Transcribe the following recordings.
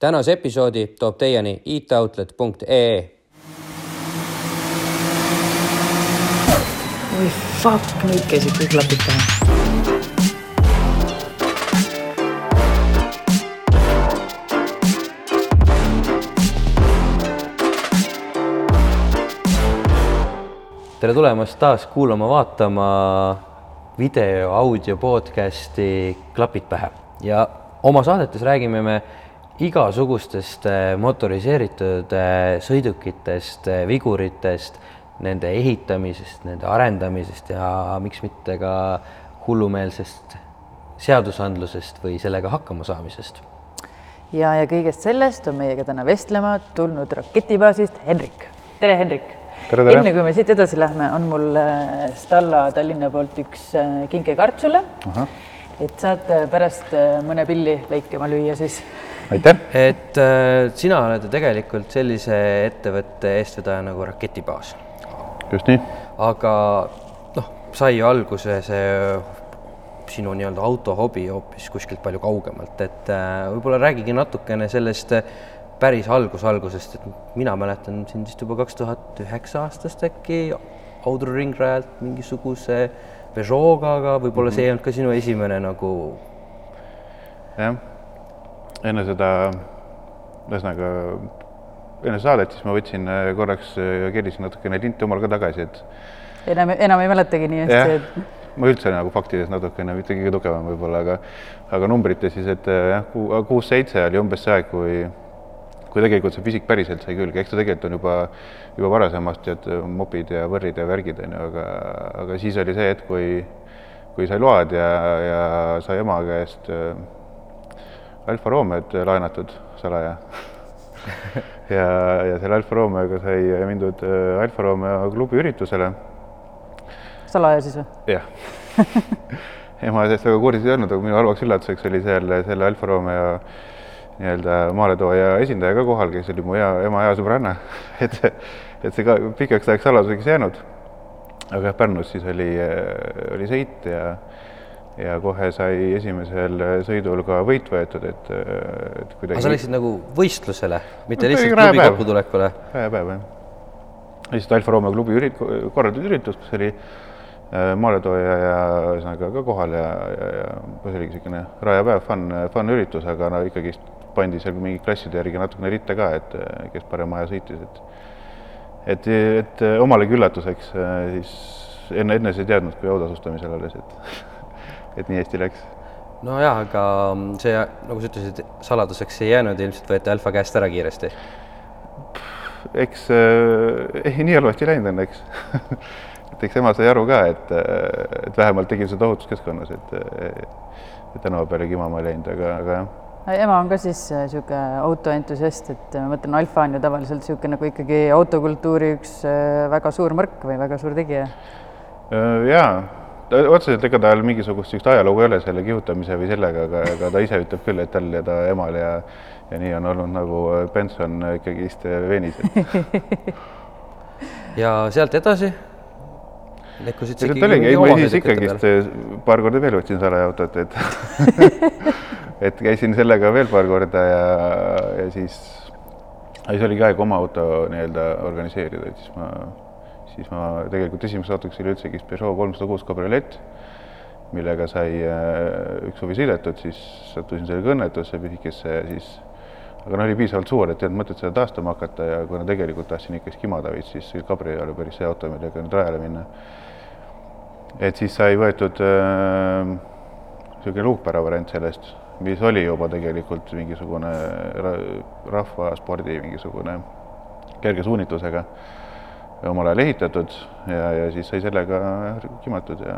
tänase episoodi toob teieni itoutlet.ee. oi fuck, nüüd käisid kõik klapid pähe. tere tulemast taas kuulama-vaatama video, audio podcasti Klapid pähe ja oma saadetes räägime me igasugustest eh, motoriseeritud eh, sõidukitest, eh, viguritest, nende ehitamisest, nende arendamisest ja miks mitte ka hullumeelsest seadusandlusest või sellega hakkama saamisest. ja, ja kõigest sellest on meiega täna vestlema tulnud raketibaasist Henrik. tere, Henrik. Enne kui me siit edasi lähme, on mul Stalla Tallinna poolt üks kinkekarp sulle. et saate pärast mõne pilli lõikama lüüa siis. Aitäh. et äh, sina oled ju tegelikult sellise ettevõtte eestvedaja nagu Raketibaas, just nii. aga noh, sai ju alguse see sinu nii-öelda autohobi hoopis kuskilt palju kaugemalt, et äh, võib-olla räägigi natukene sellest äh, päris algus-algusest, et mina mäletan sind vist juba kaks tuhat üheksa aastast äkki Audru ringrajalt mingisuguse Peugeot'ga, aga võib-olla see ei olnud ka sinu esimene nagu jah, enne seda, ühesõnaga enne saadet, siis ma võtsin äh, korraks äh, kerisin natukene linti omal ka tagasi, et enam, enam ei mäletagi nii hästi, et ma üldse nagu faktides natukene, mitte kõige tugevam võib-olla, aga aga numbrites siis, et äh, jah, kuus-seitse oli umbes see aeg, kui kui tegelikult see füüsik päriselt sai külge, eks ta tegelikult on juba, juba varasemast tead mopid ja võrrid ja värgid on ju, aga, aga siis oli see hetk, kui, kui sai load ja, ja sai ema käest äh, Alfa Romeod laenatud salaja ja, ja selle Alfa Romeoga sai mindud äh, Alfa Romeo klubi üritusele salaja siis või? jah ema sellest väga kursis ei olnud, aga minu halvaks üllatuseks oli seal selle Alfa Romeo nii-öelda maaletooja esindaja ka kohal, kes oli mu hea, ema hea sõbranna et, et see ka pikaks ajaks saladuseks jäänud. aga jah, Pärnus siis oli, oli sõit ja, ja kohe sai esimesel sõidul ka võit võetud, et, et kuidagi. aga sa läksid nagu võistlusele, mitte No, lihtsalt klubi kokkutulekule? päev jah. lihtsalt Alfa Romeo klubi ürit-, korraldatud üritus, kus oli äh, maaletooja ja ühesõnaga ka kohal ja, ja, ja see oligi niisugune rajapäev, fun, fun üritus, aga no ikkagist pandi seal mingi klasside järgi natukene ritte ka, et äh, kes parema aja sõitis, et et, et äh, omalegi üllatuseks äh, siis enne, enne sa ei teadnud, kui autasustamisel alles, et et nii hästi läks. nojah, aga see, nagu sa ütlesid, saladuseks ei jäänud, ilmselt võeti Alfa käest ära kiiresti. eks äh, ei, nii halvasti ei läinud õnneks et eks ema sai aru ka, et, äh, et vähemalt tegin seda ohutuskeskkonnas, et, et tänava peale kimama ei läinud, aga, aga jah. ema on ka siis niisugune autoentusiast, et ma mõtlen, Alfa on ju tavaliselt niisugune nagu ikkagi autokultuuri üks äh, väga suur mõrk või väga suur tegija. Äh, jaa, otseselt ega tal mingisugust sellist ajalugu ei ole selle kihutamise või sellega, aga, aga ta ise ütleb küll, et tal ja ta emal ja ja nii on olnud nagu Benson ikkagist veenis, et ja sealt edasi? Lekkusid sealt oligi, ei ma siis ikkagist paar korda veel võtsin salaautot, et et käisin sellega veel paar korda ja, ja siis, siis oligi aeg oma auto nii-öelda organiseerida, et siis ma, siis ma tegelikult esimeseks autoks oli üldsegi Peugeot kolmsada kuus kabriolett, millega sai äh, üks suvi sõidetud, siis sattusin sellega õnnetusse pisikesse ja siis aga noh, oli piisavalt suur, et ei olnud mõtet seda taastama hakata ja kuna tegelikult tahtsin ikka skimada veits, siis see kabri oli päris hea auto, millega nüüd rajale minna. Et siis sai võetud niisugune äh, luukpära variant sellest, mis oli juba tegelikult mingisugune ra rahvaspordi mingisugune kerge suunitlusega omal ajal ehitatud ja, ja siis sai sellega kimatud ja,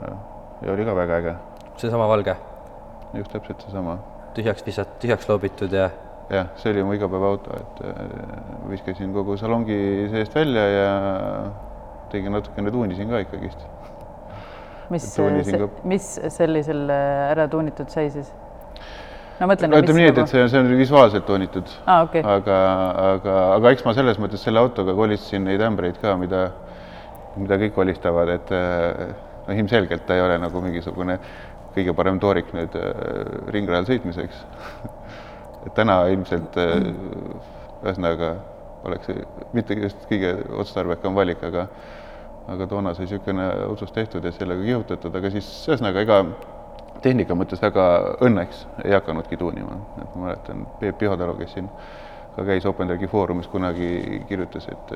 ja oli ka väga äge. seesama valge, just täpselt seesama. tühjaks visat-, tühjaks loobitud ja jah, see oli mu igapäevaauto, et äh, viskasin kogu salongi seest välja ja tegin natukene, tuunisin ka ikkagist mis, mis sellisel äh, ära tuunitud sai siis? No mõtlen. ütleme nii, et, et see, see on visuaalselt toonitud ah, okay. aga, aga, aga eks ma selles mõttes selle autoga kolistasin neid ämbreid ka, mida, mida kõik kolistavad, et no ilmselgelt ta ei ole nagu mingisugune kõige parem toorik nüüd äh, ringrajal sõitmiseks et täna ilmselt äh, ühesõnaga oleks mitte just kõige otstarbekam valik, aga aga toona sai niisugune otsus tehtud ja sellega kihutatud, aga siis ühesõnaga ega tehnika mõttes väga õnneks ei hakanudki tuunima, et ma mäletan, Peep Pihotalu, kes siin ka käis OpenTracki foorumis kunagi, kirjutas, et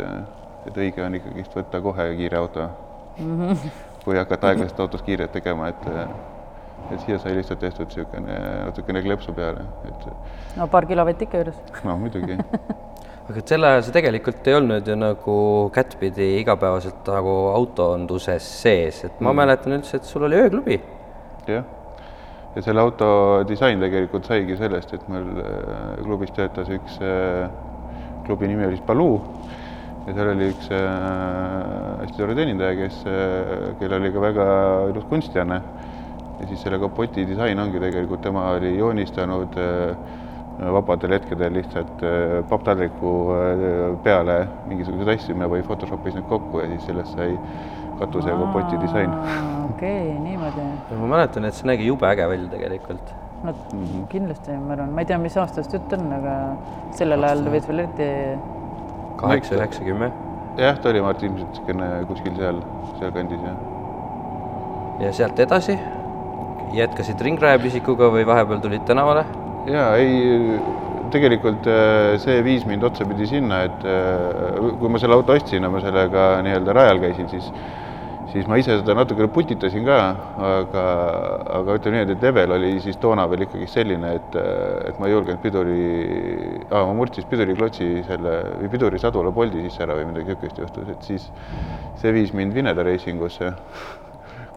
et õige on ikkagist võtta kohe kiire auto mm, -hmm. kui hakata aeglasest autost kiiret tegema, et et siia sai lihtsalt tehtud niisugune natukene kleepsu peale, et no paar kilovatti ikka juures. no muidugi aga et sel ajal see tegelikult ei olnud ju nagu kättpidi igapäevaselt nagu autoonduses sees, et ma mm. mäletan üldse, et sul oli ööklubi. jah, ja selle auto disain tegelikult saigi sellest, et meil äh, klubis töötas üks äh, klubi nimi oli Baloo ja seal oli üks äh, hästi tore teenindaja, kes, kellel oli ka väga ilus kunstianne. Ja siis selle kapoti disain ongi tegelikult, tema oli joonistanud vabadel hetkedel lihtsalt papptaldriku peale mingisuguseid asju, me või Photoshopis need kokku ja siis sellest sai katuse ja kapoti disain. okei okay,, niimoodi. ma mäletan, et see nägi jube äge välja tegelikult. no mm -hmm. kindlasti, ma arvan, ma ei tea, mis aastast jutt on, aga sellel ajal ta võis veel eriti. kaheksa, üheksa, kümme. jah, ta oli, ma arvan, ilmselt niisugune kuskil seal, sealkandis, jah. ja sealt edasi jätkasid ringrajapüsikuga või vahepeal tulid tänavale? jaa, ei, tegelikult äh, see viis mind otsapidi sinna, et äh, kui ma selle auto ostsin ja ma sellega nii-öelda rajal käisin, siis siis ma ise seda natukene putitasin ka, aga, aga ütleme nii, et level oli siis toona veel ikkagi selline, et, et ma ei julgenud piduri ah,, ma murdsin piduriklotsi selle või pidurisadula poldi sisse ära või midagi niisugust juhtus, et siis see viis mind Vineda reisingusse,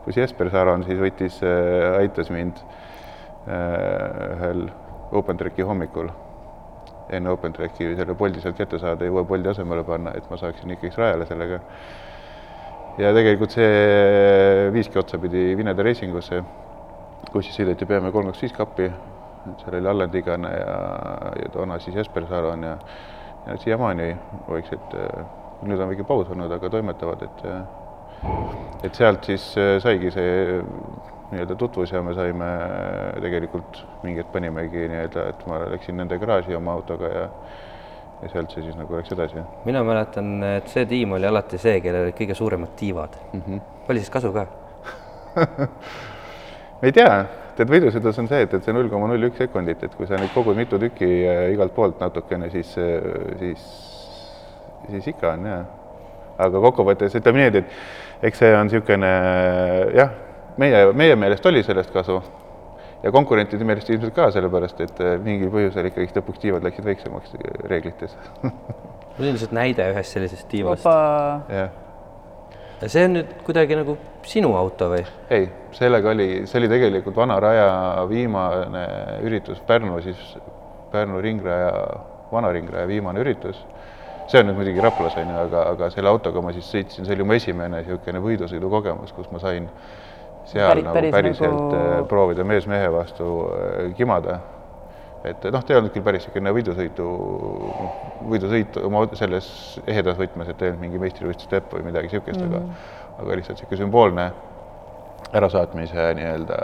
kus Jesper Saron siis võttis, aitas mind ühel OpenTracki hommikul. Enne OpenTracki selle poldi sealt kätte saada ja uue poldi asemele panna, et ma saaksin ikkagi rajale sellega ja tegelikult see viiski otsapidi Vineda reisingusse, kus siis sõideti BMW kolm kaks viis kappi, seal oli Allan Tigane ja, ja toona siis Jesper Saron ja, ja siiamaani võiks, et nüüd on väike paus olnud, aga toimetavad, et et sealt siis saigi see nii-öelda tutvus ja me saime tegelikult mingi hetk panimegi nii-öelda, et ma läksin nende garaaži oma autoga ja ja sealt see siis nagu läks edasi. mina mäletan, et see tiim oli alati see, kellel olid kõige suuremad tiivad mm. -hmm. oli siis kasu ka ei tea, tead võidusõidus on see, et, et see null koma null üks sekundit, et kui sa neid kogud mitu tükki igalt poolt natukene, siis, siis, siis ikka on jah. aga kokkuvõttes ütleme niimoodi, et eks see on niisugune jah, meie, meie meelest oli sellest kasu ja konkurentide meelest ilmselt ka, sellepärast et äh, mingil põhjusel ikkagi lõpuks tiivad läksid väiksemaks äh, reeglites mul on lihtsalt näide ühest sellisest tiivast. jah. ja see on nüüd kuidagi nagu sinu auto või? ei, sellega oli, see oli tegelikult Vana Raja viimane üritus Pärnu siis, Pärnu ringraja, vana ringraja viimane üritus. see on nüüd muidugi Raplas on ju, aga, aga selle autoga ma siis sõitsin, see oli mu esimene niisugune võidusõidukogemus, kus ma sain seal päris, nagu päris päriselt nagu... Äh, proovida mees mehe vastu äh, kimada. et noh, ta ei olnud küll päris niisugune võidusõidu, võidusõit oma selles ehedas võtmes, et ei olnud mingi meistrivõistluste epp või midagi niisugust mm, -hmm. aga aga lihtsalt niisugune sümboolne ärasaatmise nii-öelda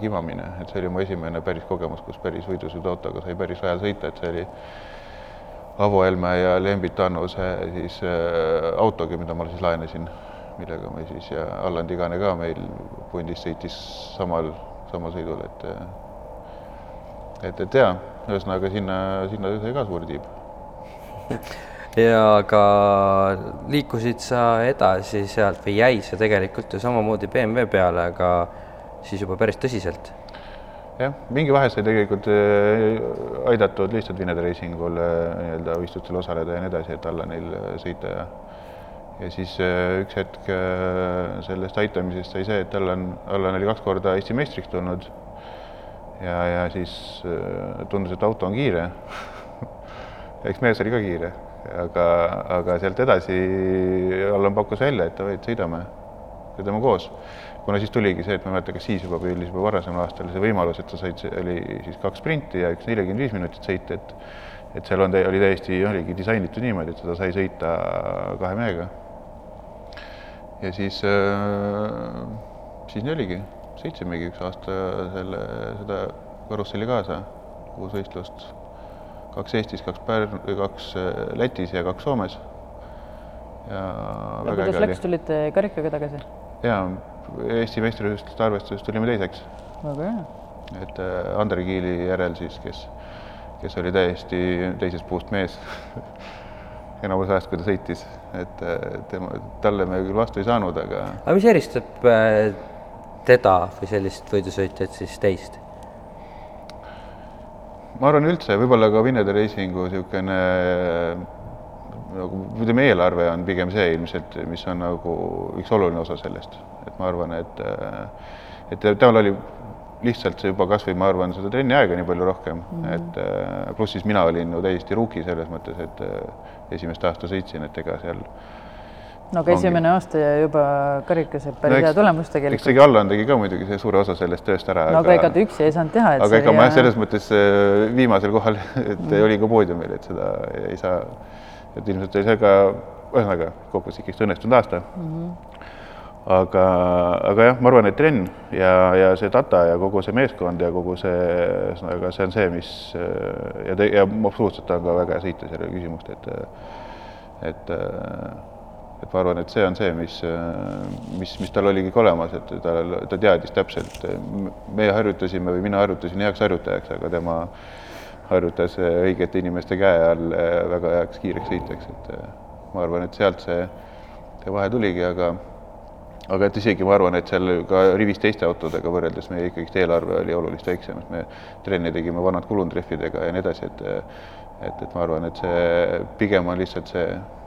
kimamine, et see oli mu esimene päris kogemus, kus päris võidusõiduautoga sai päris rajal sõita, et see oli Avo Helme ja Lembit Annuse siis äh, autogi, mida ma siis laenasin millega me siis ja Allan Tigane ka meil pundis sõitis samal, samal sõidul, et et, et jaa, ühesõnaga sinna, sinna sai ka suur tiib ja aga liikusid sa edasi sealt või jäi see tegelikult ju samamoodi BMW peale, aga siis juba päris tõsiselt? jah, mingi vahe sai tegelikult äh, aidatud lihtsalt Vinede Racingul äh, nii-öelda võistlustel osaleda ja nii edasi, et Allanil sõita ja ja siis äh, üks hetk äh, sellest aitamisest sai see, et Allan, Allan oli kaks korda Eesti meistriks tulnud. ja, ja siis äh, tundus, et auto on kiire eks mees oli ka kiire, aga, aga sealt edasi Allan pakkus välja, et davai, et sõidame, sõidame koos. kuna siis tuligi see, et ma ei mäleta, kas siis juba või oli juba varasemal aastal see võimalus, et sa said, oli siis kaks sprinti ja üks nelikümmend viis minutit sõita, et et seal on, oli täiesti, oligi disainitud niimoodi, et seda sai sõita kahe mehega ja siis, äh, siis nii oligi, sõitsimegi üks aasta selle, seda karusselli kaasa, kuus võistlust kaks Eestis, kaks Pärn-, kaks äh, Lätis ja kaks Soomes. ja no kuidas läks, tulite karikaga tagasi? jaa, Eesti meistrivõistluste arvestuses tulime teiseks. väga hea. et äh, Andrei Kiili järel siis, kes, kes oli täiesti teisest puust mees enamus ajast, kui ta sõitis, et äh, tema, talle me küll vastu ei saanud, aga. aga mis eristab äh, teda või sellist võidusõitjat siis teist? ma arvan üldse võib-olla ka Vinede Reisingu niisugune nagu ütleme, eelarve on pigem see ilmselt, mis on nagu üks oluline osa sellest, et ma arvan, et et temal oli lihtsalt see juba kasvõi ma arvan, seda trenni aega nii palju rohkem mm, -hmm. et pluss siis mina olin ju täiesti rookie selles mõttes, et esimest aasta sõitsin, et ega seal no aga esimene aasta ja juba karikas, et päris no, hea tulemus tegelikult. eks tegi Allan tegi ka muidugi see suure osa sellest tööst ära. no aga ega ta üksi ei saanud teha. aga ega ma jah, selles mõttes äh, viimasel kohal, et mm. oli ka poodiumil, et seda ei saa, et ilmselt oli see ka, ühesõnaga kokkuvõttes ikkagi õnnestunud aasta mm. -hmm. Aga, aga jah, ma arvan, et trenn ja, ja see data ja kogu see meeskond ja kogu see, ühesõnaga see on see, mis ja, ja absoluutselt on ka väga sõita, ole küsimust, et et et ma arvan, et see on see, mis, mis, mis tal oligi olemas, et ta, ta teadis täpselt, meie harjutasime või mina harjutasin heaks harjutajaks, aga tema harjutas õigete inimeste käe all väga heaks kiireks sõitjaks, et ma arvan, et sealt see, see vahe tuligi, aga aga et isegi ma arvan, et seal ka rivis teiste autodega võrreldes meie ikkagist eelarve oli oluliselt väiksem, et me trenni tegime vanad kulundrehvidega ja nii edasi, et et, et ma arvan, et see pigem on lihtsalt see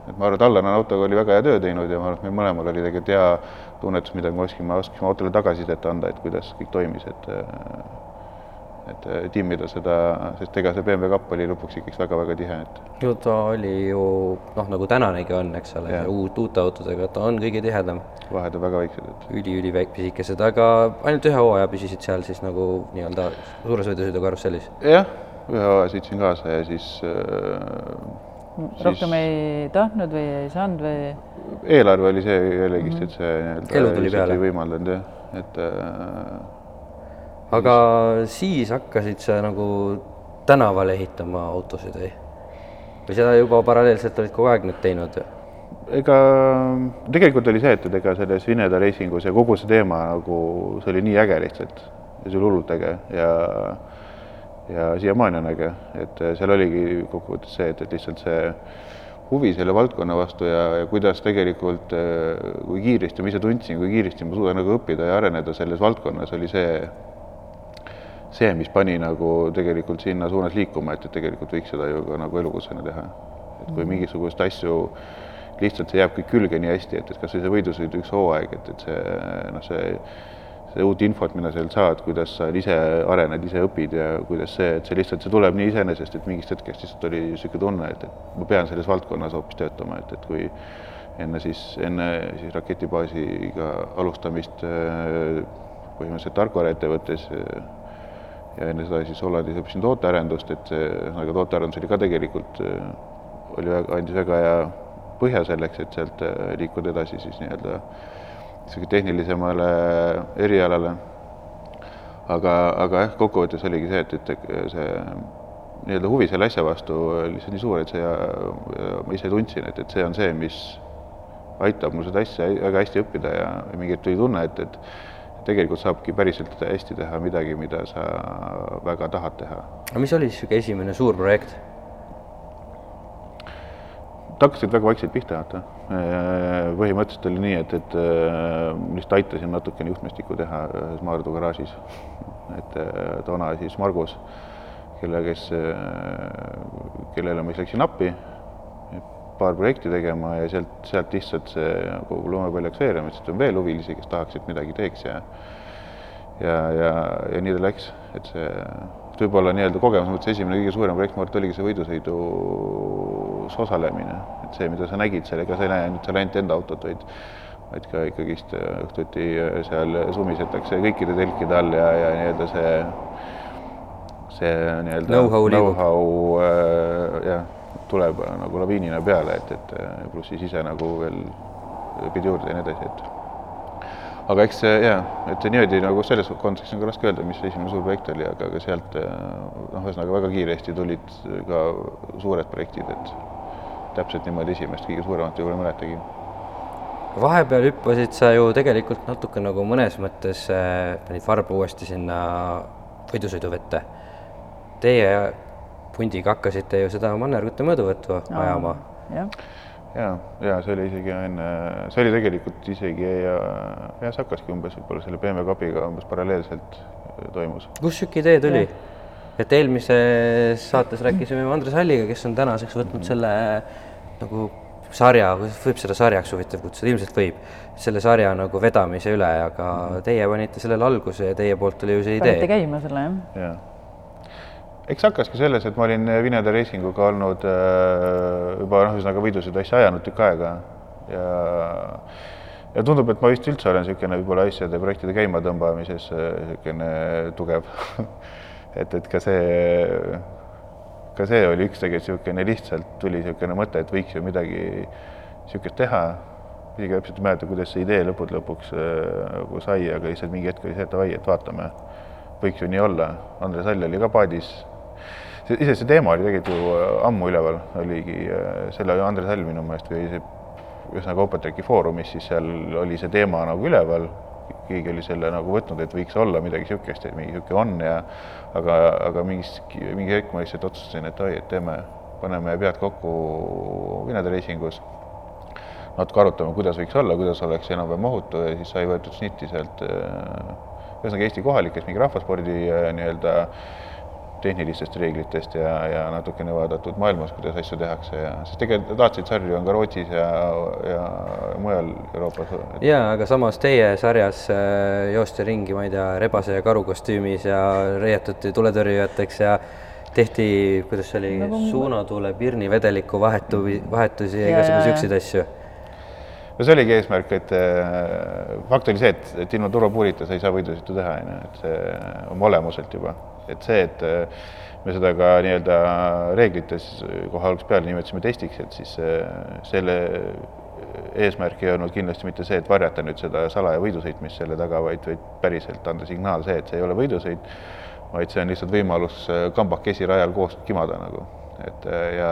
et ma arvan, et Allan on autoga oli väga hea töö teinud ja ma arvan, et meil mõlemal oli tegelikult hea tunnetus, mida me oskame, oskasime autole tagasisidet anda, et kuidas kõik toimis, et et timmida seda, sest ega see BMW kapp oli lõpuks ikkagi väga-väga tihe, et. no ta oli ju noh, nagu tänanegi on, eks ole, uut, uute autodega, ta on kõige tihedam. vahed on väga väiksed, et. üli-ülipisikesed, aga ainult ühe hooaja püsisid seal siis nagu nii-öelda suure sõidusõidu karussellis? jah, ühe hooaja sõitsin kaasa ja siis äh, rohkem ei tahtnud või ei saanud või? eelarve oli see jällegist mm, -hmm. et see nii-öelda elu tuli peale. ei võimaldanud jah, et äh,. Aga siis hakkasid sa nagu tänavale ehitama autosid või? või seda juba paralleelselt olid kogu aeg nüüd teinud? ega tegelikult oli see, et, et ega selles Vineda reisingus ja kogu see teema nagu, see oli nii äge lihtsalt ja see oli hullult äge ja ja siiamaani on äge, et äh, seal oligi kokkuvõttes see, et, et lihtsalt see huvi selle valdkonna vastu ja, ja kuidas tegelikult, äh, kui kiiresti ma ise tundsin, kui kiiresti ma suudan nagu õppida ja areneda selles valdkonnas, oli see, see, mis pani nagu tegelikult sinna suunas liikuma, et, et tegelikult võiks seda ju ka nagu elukutsena teha. et kui mingisuguseid asju lihtsalt see jääb kõik külge nii hästi, et, et kas või see võidusõidu üks hooaeg, et, et see noh, see seda uut infot, mida sealt saad, kuidas sa ise arened, ise õpid ja kuidas see, et see lihtsalt, see tuleb nii iseenesest, et mingist hetkest lihtsalt oli niisugune tunne, et, et ma pean selles valdkonnas hoopis töötama, et, et kui enne siis, enne siis raketibaasiga alustamist äh, põhimõtteliselt Tarkvara ettevõttes äh, ja enne seda siis Hollandis õppisin tootearendust, et ühesõnaga tootearendus oli ka tegelikult, äh, oli, andis väga hea põhja selleks, et sealt liikuda edasi siis nii-öelda tehnilisemale erialale. aga, aga jah, kokkuvõttes oligi see, et, et see nii-öelda huvi selle asja vastu lihtsalt nii suur, et see ja, ja ma ise tundsin, et, et see on see, mis aitab mul seda asja väga hästi õppida ja mingit tuli tunne, et, et tegelikult saabki päriselt hästi teha midagi, mida sa väga tahad teha. aga mis oli siis niisugune esimene suur projekt? Nad hakkasid väga vaikselt pihta, vaata. Äh, põhimõtteliselt oli nii, et, et äh, lihtsalt aitasin natukene juhtmestikku teha ühes Maardu garaažis. et äh, toona siis Margus, kelle, kes, kellele ma siis läksin appi paar projekti tegema ja sealt, sealt lihtsalt see nagu lumepall läks veerema, sest on veel huvilisi, kes tahaks, et midagi teeks ja ja, ja, ja nii ta läks, et see võib-olla nii-öelda kogemuse mõttes esimene kõige suurem projekt, ma arvan, et oligi see võidusõidus osalemine, et see, mida sa nägid seal, ega sa ei näe ainult seal ainult enda autot, vaid vaid ka ikkagist äh, õhtuti äh, seal sumisetakse kõikide telkide all ja, ja nii-öelda see, see nii-öelda know-how know äh, jah, tuleb nagu laviinina peale, et, et pluss siis ise nagu veel õpid juurde ja nii edasi, et aga eks see jaa, et niimoodi nagu selles kontekstis on ka raske öelda, mis see esimene suur projekt oli, aga, aga sealt noh, ühesõnaga väga kiiresti tulid ka suured projektid, et täpselt niimoodi esimest kõige suuremat võib-olla ei mäletagi. vahepeal hüppasid sa ju tegelikult natuke nagu mõnes mõttes äh, panid varba uuesti sinna võidusõiduvette. Teie pundiga hakkasite ju seda mannergute mõõduvõttu ajama. jah ja, ja see oli isegi enne, see oli tegelikult isegi ja, ja see hakkaski umbes võib-olla selle BMW kapiga umbes paralleelselt toimus. kust sihuke idee tuli? et eelmises saates rääkisime Andres Halliga, kes on tänaseks võtnud selle nagu sarja, võib seda sarjaks huvitav kutsuda, ilmselt võib, selle sarja nagu vedamise üle, aga teie panite sellele alguse ja teie poolt oli ju see idee. panite käima selle, jah? Eks hakkaski selles, et ma olin Vinede Racinguga olnud äh, juba noh, ühesõnaga võidusõidu asja ajanud tükk aega ja ja tundub, et ma vist üldse olen niisugune võib-olla asjade, projektide käimatõmbamises niisugune tugev et, et ka see, ka see oli üks tegelikult niisugune lihtsalt tuli niisugune mõte, et võiks ju midagi niisugust teha. isegi täpselt ei mäleta, kuidas see idee lõppude lõpuks nagu sai, aga lihtsalt mingi hetk oli see, et davai, et vaatame, võiks ju nii olla. Andres Hall oli ka paadis see, ise see teema oli tegelikult ju äh, ammu üleval, oligi äh, selle Andres Häll minu meelest või see ühesõnaga OpenTechi foorumis, siis seal oli see teema nagu üleval, keegi oli selle nagu võtnud, et võiks olla midagi niisugust, et mingi niisugune on ja aga, aga mingis, mingi hetk ma lihtsalt otsustasin, et oi, et teeme, paneme pead kokku Vinede reisingus, natuke arutame, kuidas võiks olla, kuidas oleks enam-vähem ohutu ja siis sai võetud snitti sealt äh, ühesõnaga Eesti kohalikest mingi rahvaspordi nii-öelda äh, tehnilistest reeglitest ja, ja natukene vaadatud maailmas, kuidas asju tehakse ja sest tegelikult tahtsid sarju on ka Rootsis ja, ja mujal Euroopas. jaa, aga samas teie sarjas äh, joosti ringi, ma ei tea, rebase ja karu kostüümis ja reietuti tuletõrjujateks ja tehti, kuidas see oli nagu..., suunatuule pirni vedeliku vahetu, vahetusi ja igasugu siukseid asju. No see oligi eesmärk, et äh, fakt oli see, et, et ilma turvapuurita sa ei saa võidusõitu teha, on ju, et see oma olemuselt juba et see, et äh, me seda ka nii-öelda reeglites kohe algusest peale nimetasime testiks, et siis äh, selle eesmärk ei olnud kindlasti mitte see, et varjata nüüd seda salaja võidusõitmist selle taga, vaid, vaid päriselt anda signaal see, et see ei ole võidusõit, vaid see on lihtsalt võimalus äh, kambakesi rajal koos kimada nagu et äh, ja.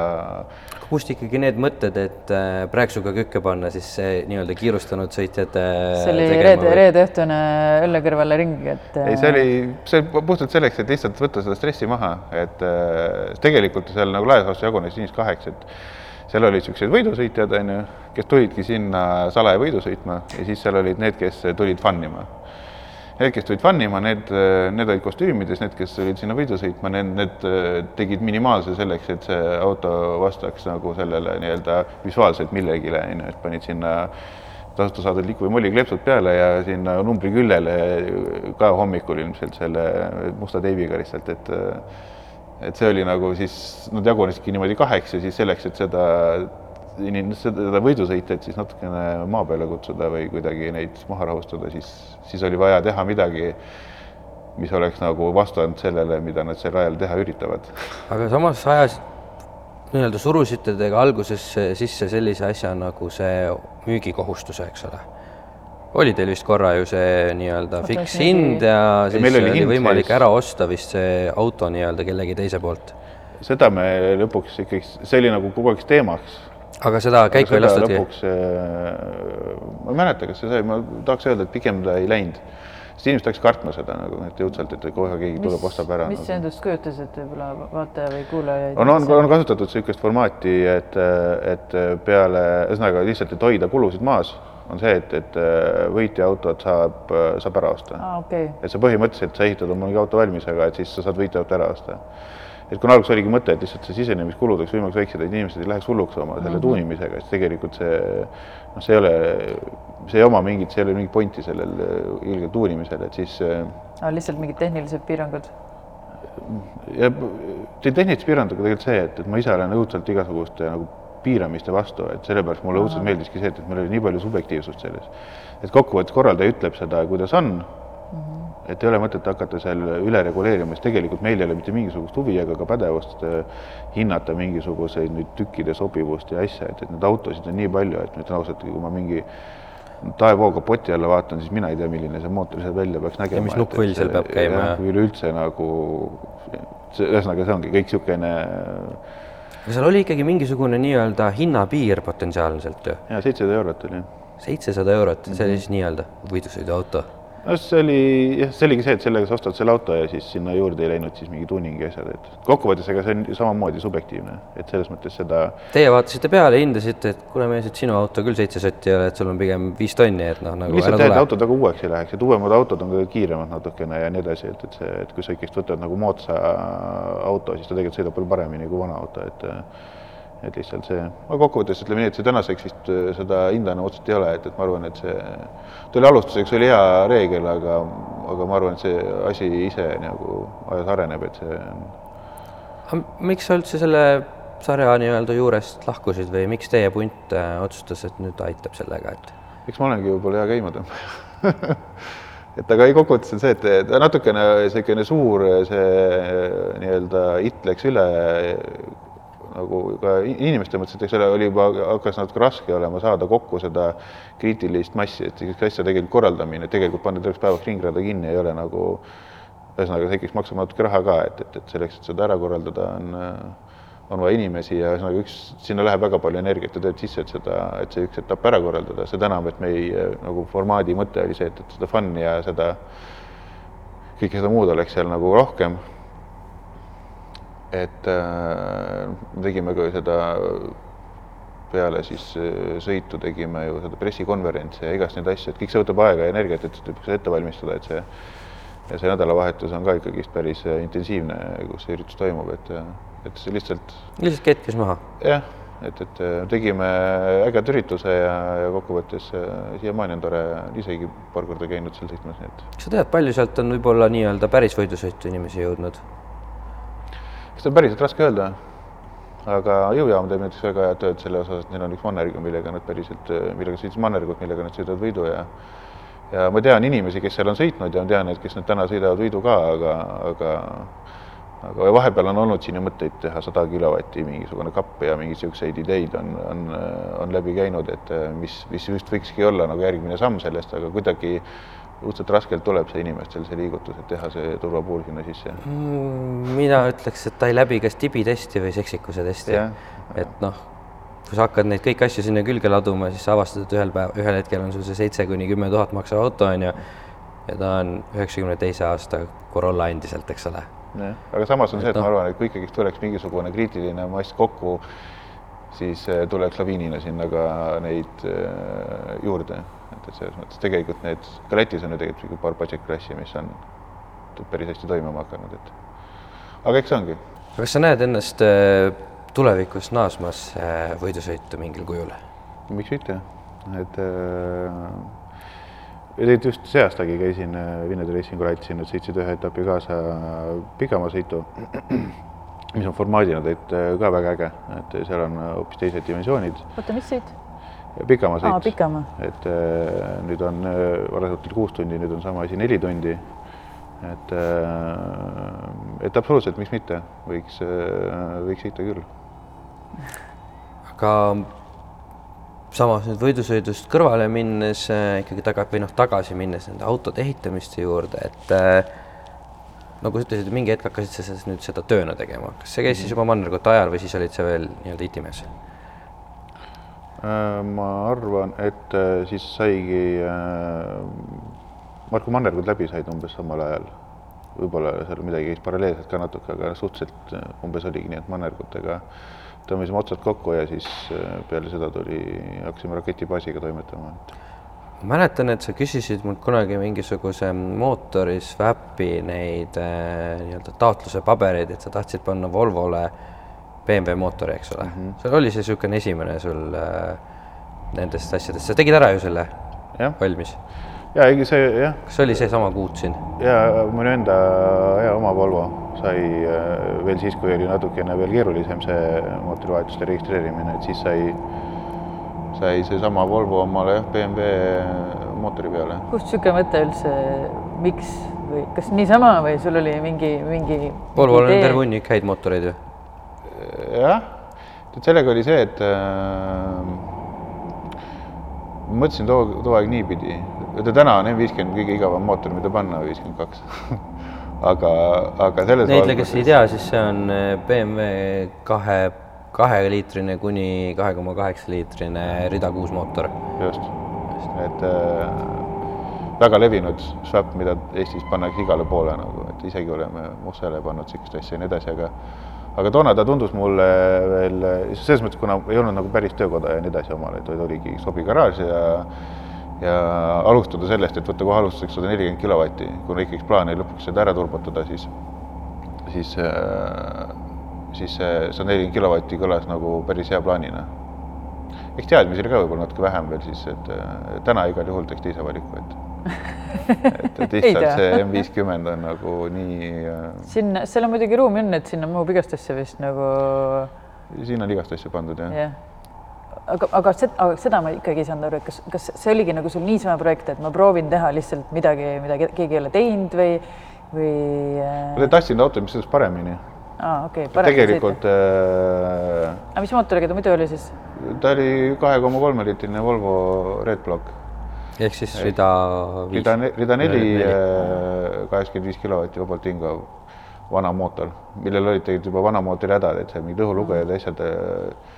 kust ikkagi need mõtted, et äh, prääksuga kükke panna siis nii-öelda kiirustanud sõitjate. see oli reede, reedeõhtune õlle kõrvale ring, et. ei, see oli, see puhtalt selleks, et lihtsalt võtta seda stressi maha, et tegelikult seal nagu laias laastus jagunes inimesed kaheks, et seal olid niisugused võidusõitjad, on ju, kes tulidki sinna salaja võidu sõitma ja siis seal olid need, kes tulid fun ima Need, kes tulid fun ima, need, need olid kostüümides, need, kes olid sinna võidu sõitma, need, need tegid minimaalse selleks, et see auto vastaks nagu sellele nii-öelda visuaalselt millegile, on ju, et panid sinna tasuta saadud liku või mollikleepsud peale ja sinna numbri küljele ka hommikul ilmselt selle musta teibiga lihtsalt, et et see oli nagu siis, nad jagunesidki niimoodi kaheks ja siis selleks, et seda seda võidusõitjaid siis natukene maa peale kutsuda või kuidagi neid maha rahustada, siis, siis oli vaja teha midagi, mis oleks nagu vastand sellele, mida nad seal rajal teha üritavad. aga samas ajas nii-öelda surusite te ka alguses sisse sellise asja nagu see müügikohustuse, eks ole? oli teil vist korra ju see nii-öelda fiks hind ja siis ja oli, oli võimalik sees. ära osta vist see auto nii-öelda kellegi teise poolt? seda me lõpuks ikkagi, see oli nagu kogu aeg teemaks aga seda käiku ei lastud? lõpuks äh,, ma ei mäleta, kas see sai, ma tahaks öelda, et pigem ta ei läinud. sest inimesed hakkasid kartma seda nagu, et jõudsalt, et kohe keegi mis, tuleb, ostab ära. mis nagu. see endast kujutas, et võib-olla vaataja või kuulaja on, on, on kasutatud niisugust formaati, et, et peale, ühesõnaga lihtsalt, et hoida kulusid maas, on see, et, et võitja autot saab, saab ära osta ah,. Okay. et sa põhimõtteliselt, sa ehitad oma mingi auto valmis, aga et siis sa saad võitja auto ära osta et kuna alguses oligi mõte, et lihtsalt see sisenemiskulud oleks võimalikult väiksed, et inimesed ei läheks hulluks oma selle mm -hmm. tuunimisega, siis tegelikult see noh, see ei ole, see ei oma mingit, see ei ole mingit pointi sellel ilgel tuunimisel, et siis ah,. lihtsalt mingid tehnilised piirangud? ja tehnilised piirangud on tegelikult see, et, et ma ise olen õudselt igasuguste nagu piiramiste vastu, et sellepärast mulle õudselt meeldiski see, et, et meil oli nii palju subjektiivsust selles. et kokkuvõttes korraldaja ütleb seda, kuidas on mm. -hmm et ei ole mõtet hakata seal üle reguleerima, sest tegelikult meil ei ole mitte mingisugust huvi ega ka pädevust äh, hinnata mingisuguseid nüüd tükkide sobivust ja asja, et, et neid autosid on nii palju, et ma ütlen ausalt, kui ma mingi taevoo kapoti alla vaatan, siis mina ei tea, milline see mootor seal välja peaks nägema. mis nukkvull seal peab käima. üleüldse nagu, ühesõnaga see ongi kõik niisugune. aga seal oli ikkagi mingisugune nii-öelda hinnapiir potentsiaalselt ju? jaa, seitsesada eurot oli. seitsesada eurot, see oli siis nii-öelda võidusõiduauto no see oli jah, see oligi see, et sellega sa ostad selle auto ja siis sinna juurde ei läinud siis mingi tuuningi asjad, et kokkuvõttes ega see on samamoodi subjektiivne, et selles mõttes seda. Teie vaatasite peale, hindasite, et kuule mees, et sinu auto küll seitse sotti ei ole, et sul on pigem viis tonni, et noh, nagu. lihtsalt jah, et autod väga uueks ei läheks, et uuemad autod on ka kiiremad natukene ja nii edasi, et, et see, et kui sa ikkagist võtad nagu moodsa auto, siis ta tegelikult sõidab palju paremini kui vana auto, et et lihtsalt see, aga kokkuvõttes ütleme nii, et see tänaseks vist äh, seda hinda enam otseselt ei ole, et, et ma arvan, et see, ta oli alustuseks oli hea reegel, aga, aga ma arvan, et see asi ise nagu ajas areneb, et see. miks sa üldse selle sarja nii-öelda juurest lahkusid või miks teie punt äh, otsustas, et nüüd aitab sellega, et? eks ma olengi võib-olla hea käimatõmbaja et aga ei, kokkuvõttes on see, et natukene niisugune suur see nii-öelda it läks üle nagu ka inimeste mõttes, et eks ole, oli juba, hakkas natuke raske olema saada kokku seda kriitilist massi, et sellist asja tegelikult korraldamine, tegelikult panna terveks päevaks ringrada kinni ei ole nagu, ühesõnaga see ikkagi maksab natuke raha ka, et, et, et selleks, et seda ära korraldada, on, on vaja inimesi ja ühesõnaga üks, sinna läheb väga palju energiat ja tööd sisse, et seda, et see üks etapp ära korraldada, seda enam, et meie nagu formaadi mõte oli see, et, et seda fun'i ja seda, kõike seda muud oleks seal nagu rohkem et äh, tegime ka seda peale siis äh, sõitu tegime ju seda pressikonverentsi ja igast neid asju, et kõik see võtab aega ja energiat, et seda ette valmistada, et see ja see nädalavahetus on ka ikkagist päris äh, intensiivne, kus see üritus toimub, et, et see lihtsalt. lihtsalt ketkes maha? jah, et, et tegime ägeda ürituse ja, ja kokkuvõttes siiamaani on tore, isegi paar korda käinud seal sõitmas, nii et. kas sa tead, palju sealt on võib-olla nii-öelda päris võidusõitu inimesi jõudnud? Seda on päriselt raske öelda, aga jõujaam teeb näiteks väga head tööd selle osas, et neil on üks mannerg, millega nad päriselt, millega sõitis mannergut, millega nad sõidavad võidu ja ja ma tean inimesi, kes seal on sõitnud ja tean, et kes nüüd täna sõidavad võidu ka, aga, aga aga vahepeal on olnud siin ju mõtteid teha sada kilovatti mingisugune kapp ja mingeid niisuguseid ideid on, on, on läbi käinud, et mis, mis just võikski olla nagu järgmine samm sellest, aga kuidagi õudselt raskelt tuleb see inimestel, see liigutus, et teha see turvapuul sinna sisse mm,? mina ütleks, et ta ei läbi kas tibitesti või seksikuse testi. et noh, kui sa hakkad neid kõiki asju sinna külge laduma, siis sa avastad, et ühel päeval, ühel hetkel on sul see seitse kuni kümme tuhat maksav auto, on ju, ja ta on üheksakümne teise aasta Corolla endiselt, eks ole. aga samas on et see, et no. ma arvan, et kui ikkagist tuleks mingisugune kriitiline mass kokku, siis eh, tuleks laviinina sinna ka neid eh, juurde et, et selles mõttes tegelikult need, ka Lätis on ju tegelikult paar budget klassi, mis on päris hästi toimima hakanud, et aga eks ongi. kas sa näed ennast äh, tulevikus naasmas võidusõitu mingil kujul? miks mitte, et eriti just see aastagi käisin Vinnede Racingu ratsil, nüüd sõitsid ühe etapi kaasa pikamaasõitu, mis on formaadina tegelikult ka väga äge, et seal on hoopis teised dimensioonid. oota, mis sõit? pikamaa sõit. pikamaa. et äh, nüüd on äh, varasemalt oli kuus tundi, nüüd on sama asi neli tundi. et äh,, et absoluutselt, miks mitte, võiks äh,, võiks sõita küll. aga samas nüüd võidusõidust kõrvale minnes äh, ikkagi taga või noh, tagasi minnes nende autode ehitamiste juurde, et äh, nagu sa ütlesid, mingi hetk hakkasid sa nüüd seda tööna tegema, kas see käis mm -hmm. siis juba mannergute ajal või siis olid sa veel nii-öelda itimees? Äh, ma arvan, et äh, siis saigi äh, Marko Mannergut läbi said umbes samal ajal. võib-olla seal midagi käis paralleelselt ka natuke, aga suhteliselt umbes oligi nii, et Mannergutega tõmbasime otsad kokku ja siis peale seda tuli, hakkasime raketibaasiga toimetama. Ma mäletan, et sa küsisid mult kunagi mingisuguse mootori swap'i neid nii-öelda taotluse pabereid, et sa tahtsid panna Volvole äh, BMW mootori, eks ole mm. -hmm. seal oli see niisugune esimene sul äh, nendest asjadest, sa tegid ära ju selle ja. valmis? ja ei, see jah. kas oli seesama kuut siin? ja minu enda ja oma Volvo sai äh, veel siis, kui oli natukene veel keerulisem see mootorivahetuste registreerimine, et siis sai, sai seesama Volvo omale jah, BMW mootori peale. kust niisugune mõte üldse, miks või kas niisama või sul oli mingi, mingi Volvol on terve hunnik häid mootoreid ju jah, et sellega oli see, et äh, mõtlesin too, too aeg niipidi, et täna on M50 kõige igavam mootor, mida panna, viiskümmend kaks. aga, aga selles Neile, kes ei tea, siis see on eh, BMW kahe, kaheliitrine kuni kahe koma kaheksa liitrine rida kuus mootor. just, et äh, väga levinud swap, mida Eestis pannakse igale poole nagu, et isegi oleme Musele pannud niisugust asja ja nii edasi, aga aga toona ta tundus mulle veel selles mõttes, kuna ei olnud nagu päris töökoda ja nii edasi omal, et oligi sobi garaaž ja ja alustada sellest, et võtta kohe alustuseks sada nelikümmend kilovatti, kuna ikkagi plaan oli lõpuks seda ära turbotada, siis siis siis see sada nelikümmend kilovatti kõlas nagu päris hea plaanina. eks teadmisi oli ka võib-olla natuke vähem veel siis, et täna igal juhul teeks teise valiku, et et, et lihtsalt see M viiskümmend on nagu nii. sinna, seal on muidugi ruumi on, et sinna mahub igast asja vist nagu. siin on igast asja pandud jah yeah. aga, aga seda, aga seda ma ikkagi ei saanud aru, et kas, kas see oligi nagu sul niisama projekt, et ma proovin teha lihtsalt midagi, mida keegi ei ole teinud või, või äh...? ma tahtsin autot, mis sõidaks paremini. Aa, okei okay,. tegelikult. Äh... aga mis mootoriga ta muidu oli siis? ta oli kahe koma kolme liitrine Volvo Red Block ehk siis rida viis. rida, rida neli, äh, kaheksakümmend viis kilovatti vabalt hingav vana mootor, millel olid tegelikult juba vana mootori hädad, et seal mingid õhulugejad ja asjad. Äh,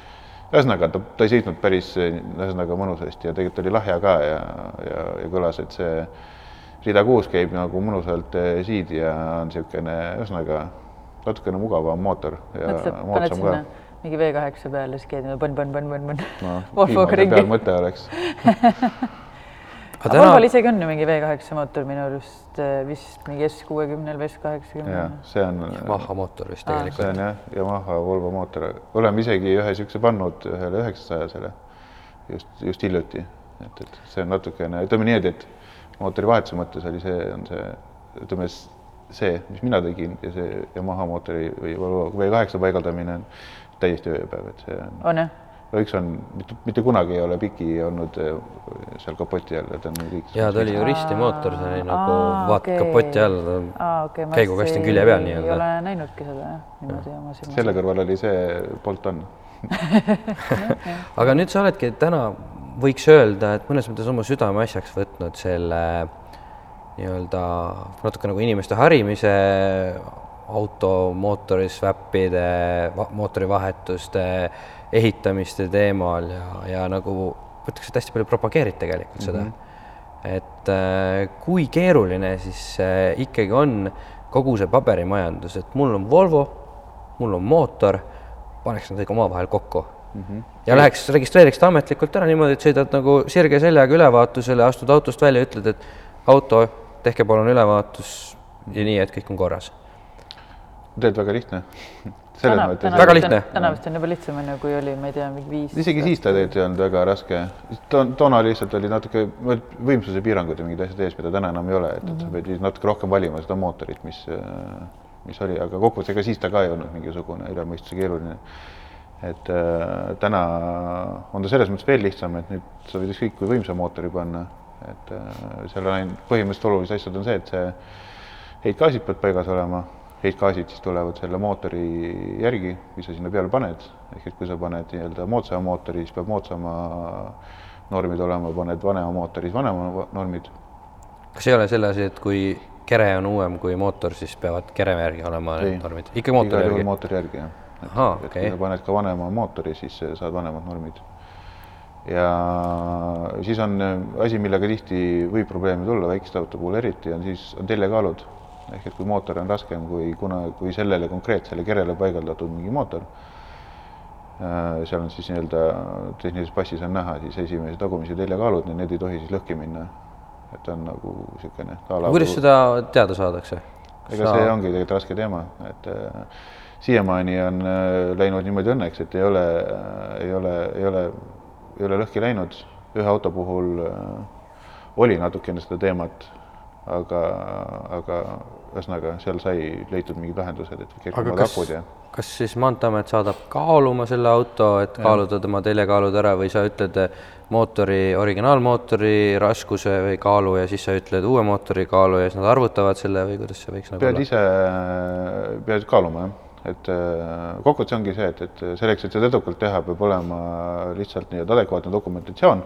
ühesõnaga, ta, ta ei seisnud päris ühesõnaga mõnusasti ja tegelikult oli lahja ka ja, ja, ja kõlas, et see rida kuus käib nagu mõnusalt äh, siidi ja on niisugune ühesõnaga natukene mugavam mootor. paned sinna mingi V8 peale, siis käid põnn-põnn-põnn-põnn-põnn. no, Volvoga ringi. mõte oleks aga täna... Volval isegi on ju mingi V8 mootor minu arust eh, vist mingi S kuuekümnel või S kaheksakümnel. see on. Yamaha mootor vist tegelikult. see on jah, Yamaha Volvo mootor, oleme isegi ühe niisuguse pannud ühele üheksasajasele just, just hiljuti, et, et see on natukene, ütleme niimoodi, et mootori vahetuse mõttes oli see, on see, ütleme see, mis mina tegin ja see Yamaha mootori või Volvo V8 paigaldamine on täiesti ööpäev, et see on. on jah üks on, mitte, mitte kunagi ei ole piki olnud eh, seal kapoti all, et on kõik. ja ta oli ju ristimootor, see oli nagu vaat okay. kapoti all okay,, käigukast on külje peal nii-öelda. ei ole näinudki seda jah, niimoodi oma silmas. selle kõrval oli see Bolton aga nüüd sa oledki täna, võiks öelda, et mõnes mõttes oma südameasjaks võtnud selle nii-öelda natuke nagu inimeste harimise auto mootori swappide, mootorivahetuste ehitamiste teemal ja, ja nagu ma ütleks, et hästi palju propageerid tegelikult seda mm. -hmm. et äh, kui keeruline siis äh, ikkagi on kogu see paberimajandus, et mul on Volvo, mul on mootor, paneks nad kõik omavahel kokku mm. -hmm. ja läheks, registreeriks ta ametlikult ära niimoodi, et sõidad nagu sirge seljaga ülevaatusele, astud autost välja, ütled, et auto, tehke palun ülevaatus ja nii, et kõik on korras. tegelikult väga lihtne selles mõttes. väga lihtne. täna vist on juba lihtsam, onju, kui oli, ma ei tea, mingi viis. isegi siis ta tegelikult ei olnud väga raske. toona lihtsalt oli natuke võimsuse piirangud ja mingid asjad ees, mida täna enam ei ole, et, et sa pead natuke rohkem valima seda mootorit, mis, mis oli, aga kokkuvõttes ega siis ta ka ei olnud mingisugune üle mõistuse keeruline. et äh, täna on ta selles mõttes veel lihtsam, et nüüd sa võid ükskõik kui võimsa mootori panna, et äh, seal on ainult põhimõtteliselt olulised asjad on see, et see heitgaasid peavad paigas olema heitgaasid siis tulevad selle mootori järgi, mis sa sinna peale paned, ehk et kui sa paned nii-öelda moodsama mootori, siis peab moodsama normid olema, paned vanema mootori, siis vanema normid. kas ei ole selle asi, et kui kere on uuem kui mootor, siis peavad kere järgi olema ei, need normid, ikka mootori järgi? mootori järgi, jah. et, Aha, et okay. kui sa paned ka vanema mootori, siis saad vanemad normid. Ja siis on asi, millega tihti võib probleeme tulla, väikeste auto puhul eriti, on siis, on teljekaalud ehk et kui mootor on raskem kui kuna, kui sellele konkreetsele kerele paigaldatud mingi mootor, äh, seal on siis nii-öelda tehnilises passis on näha siis esimese tagumise teljekaalud, need ei tohi siis lõhki minna. et on nagu niisugune. kuidas seda teada saadakse? ega Sa... see ongi tegelikult raske teema, et äh, siiamaani on äh, läinud niimoodi õnneks, et ei ole äh,, ei ole, ei ole, ei ole lõhki läinud. ühe auto puhul äh, oli natukene seda teemat aga, aga ühesõnaga seal sai leitud mingid lahendused, et kergemad akud ja. kas siis Maanteeamet saadab kaaluma selle auto, et ja. kaaluda tema teljekaalud ära või sa ütled mootori, originaalmootori raskuse või kaalu ja siis sa ütled uue mootori kaalu ja siis nad arvutavad selle või kuidas see võiks nagu pead olla? ise, pead kaaluma jah et äh, kokkuvõttes ongi see, et, et selleks, et seda edukalt teha, peab olema lihtsalt nii-öelda adekvaatne dokumentatsioon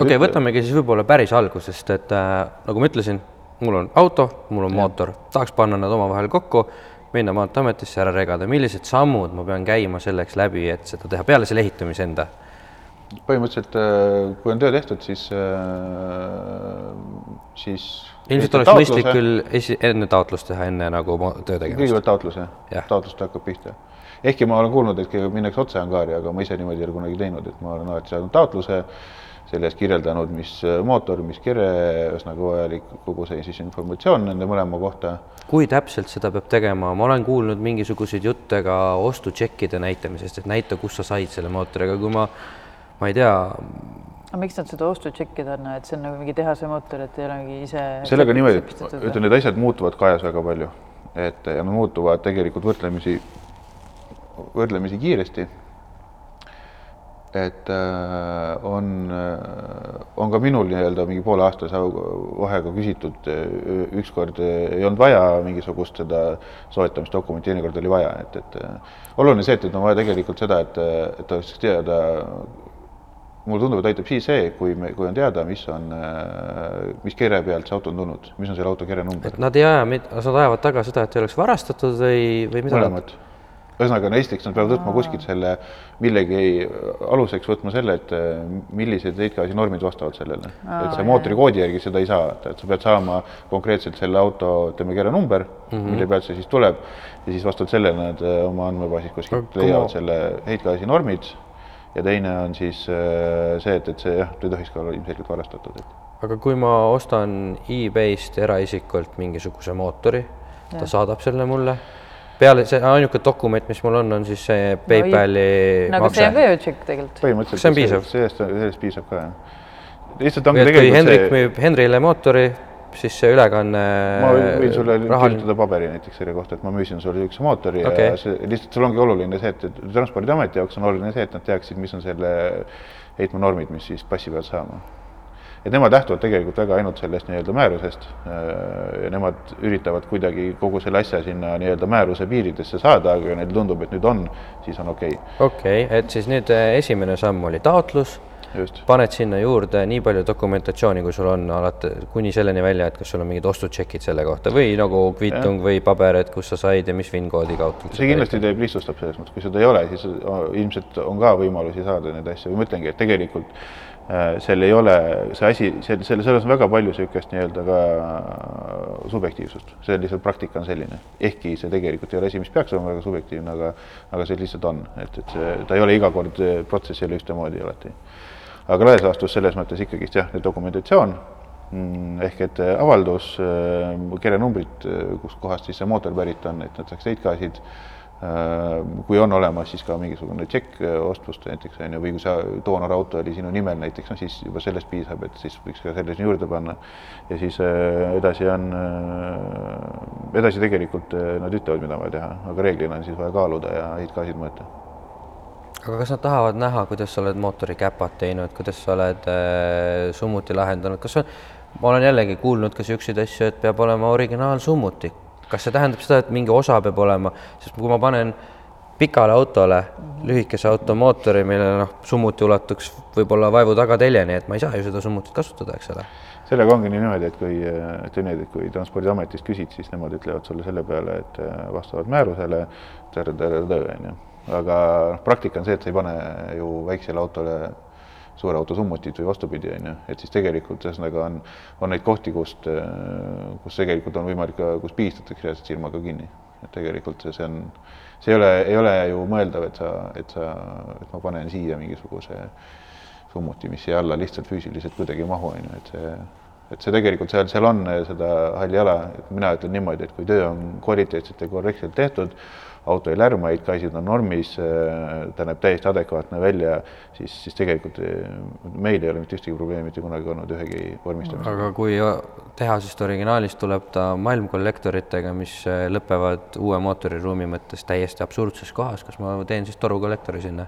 okei okay,, võtamegi siis võib-olla päris algusest, et äh, nagu ma ütlesin, mul on auto, mul on ja. mootor, tahaks panna nad omavahel kokku, minna Maanteeametisse ära regada, millised sammud ma pean käima selleks läbi, et seda teha peale selle ehitamise enda? Põhimõtteliselt, äh, kui on töö tehtud, siis, äh, siis ilmselt oleks taotluse. mõistlik küll esi-, enne taotlust teha, enne nagu töö tegemist. kõigepealt taotlus jah ja., taotlust hakkab pihta. ehkki ma olen kuulnud, et minnakse otse angaari, aga ma ise niimoodi ei ole kunagi teinud, et ma olen alati saanud taotluse selle eest kirjeldanud, mis äh, mootor, mis kere, ühesõnaga vajalik kogu see siis informatsioon nende mõlema kohta. kui täpselt seda peab tegema, ma olen kuulnud mingisuguseid jutte ka ostutšekkide näitamisest, et näita, kus sa said selle mootoriga, kui ma, ma ei tea. aga miks nad seda ostutšekkida on, et see on nagu mingi tehase mootor, et ei ole mingi ise. sellega niimoodi, et ütleme, need asjad muutuvad ka ajas väga palju, et ja nad muutuvad tegelikult võrdlemisi, võrdlemisi kiiresti et äh, on, äh, on ka minul nii-öelda mingi pooleaastase vahega küsitud, äh, ükskord ei olnud vaja mingisugust seda soetamisdokumenti, teinekord oli vaja, et, et oluline see, et, et on vaja tegelikult seda, et, et oleks teada, mulle tundub, et aitab siis see, kui me, kui on teada, mis on, mis kere pealt see auto on tulnud, mis on selle auto kere number. et nad ei aja, nad ajavad taga seda, et ei oleks varastatud või, või mida? mõlemat ühesõnaga, esiteks nad peavad võtma kuskilt selle millegi aluseks võtma selle, et äh, millised heitgaasi normid vastavad sellele. et see mootori koodi järgi seda ei saa, et sa pead saama konkreetselt selle auto, ütleme, kere number mm, -hmm. mille pealt see siis tuleb ja siis vastavalt sellele nad äh, oma andmebaasis kuskilt leiavad selle heitgaasi normid ja teine on siis äh, see, et, et see jah, ei tohiks ka olla ilmselgelt varastatud, aga kui ma ostan e-base'ist eraisikult mingisuguse mootori, ta saadab selle mulle peale see ainuke dokument, mis mul on, on siis see PayPali no, makse. see on ka ju tšekk tegelikult. põhimõtteliselt. see on piisav. sellest, sellest piisab ka jah. lihtsalt ongi tegelikult kui Hendrik see... müüb Henrile mootori, siis see ülekanne. ma võin sulle rahal... kirjutada paberi näiteks selle kohta, et ma müüsin sulle niisuguse mootori okay. ja see lihtsalt sul ongi oluline see, et Transpordiameti jaoks on oluline see, et nad teaksid, mis on selle heitmenormid, mis siis passi pealt saama et nemad lähtuvad tegelikult väga ainult sellest nii-öelda määrusest äh, ja nemad üritavad kuidagi kogu selle asja sinna nii-öelda määruse piiridesse saada, aga neile tundub, et nüüd on, siis on okei okay.. okei okay,, et siis nüüd äh, esimene samm oli taotlus, paned sinna juurde nii palju dokumentatsiooni, kui sul on alati kuni selleni välja, et kas sul on mingid ostutšekid selle kohta või nagu kviitung ja. või paber, et kus sa said ja mis VIN-koodi kaudu. see kindlasti teeb, lihtsustab selles mõttes, kui seda ei ole, siis ilmselt on ka võimalusi saada neid asju või ma ütlengi, et tegelikult Äh, seal ei ole see asi, seal, selle, selles on väga palju niisugust nii-öelda ka subjektiivsust, see lihtsalt praktika on selline, ehkki see tegelikult ei ole asi, mis peaks olema väga subjektiivne, aga, aga see lihtsalt on, et, et see, ta ei ole iga kord, protsess ei ole ühtemoodi alati. Aga laias laastus selles mõttes ikkagist jah, dokumentatsioon mm, ehk et avaldus, äh, kelle numbrit, kuskohast siis see mootor pärit on, et nad saaks heitgaasid Äh, kui on olemas siis ka mingisugune tšekk äh, ostlust näiteks on ju, või kui see doonorauto oli sinu nimel näiteks, no siis juba sellest piisab, et siis võiks ka selle sinna juurde panna. ja siis äh, edasi on, edasi tegelikult nad ütlevad, mida on vaja teha, aga reeglina on siis vaja kaaluda ja heitgaasid mõõta. Aga kas nad tahavad näha, kuidas sa oled mootori käpad teinud, kuidas sa oled äh, summuti lahendanud, kas on, ma olen jällegi kuulnud ka niisuguseid asju, et peab olema originaalsummuti kas see tähendab seda, et mingi osa peab olema, sest kui ma panen pikale autole lühikese auto mootori, millele noh, summuti ulatuks võib-olla vaevu tagateljeni, et ma ei saa ju seda summutit kasutada, eks ole. sellega ongi nii niimoodi, et kui, ütleme nii, et kui Transpordiametist küsid, siis nemad ütlevad sulle selle peale, et äh, vastavalt määrusele on ju, aga praktika on see, et sa ei pane ju väiksele autole suure auto summutit või vastupidi, on ju, et siis tegelikult ühesõnaga on, on neid kohti, kust, kus tegelikult on võimalik kus pigistatakse reaalselt silmaga kinni. et tegelikult see, on, see ei ole, ei ole ju mõeldav, et sa, et sa, et ma panen siia mingisuguse summuti, mis siia alla lihtsalt füüsiliselt kuidagi ei mahu, on ju, et see, et see tegelikult seal, seal on seda halli ala, et mina ütlen niimoodi, et kui töö on kvaliteetselt ja korrektselt tehtud, auto ei lärma, heitgaasid on normis, äh, ta näeb täiesti adekvaatne välja, siis, siis tegelikult äh, meil ei ole mitte ühtegi probleemi mitte kunagi olnud ühegi vormistamisega. aga kui tehasest originaalist tuleb ta malmkollektoritega, mis äh, lõpevad uue mootoriruumi mõttes täiesti absurdses kohas, kas ma teen siis torukollektori sinna?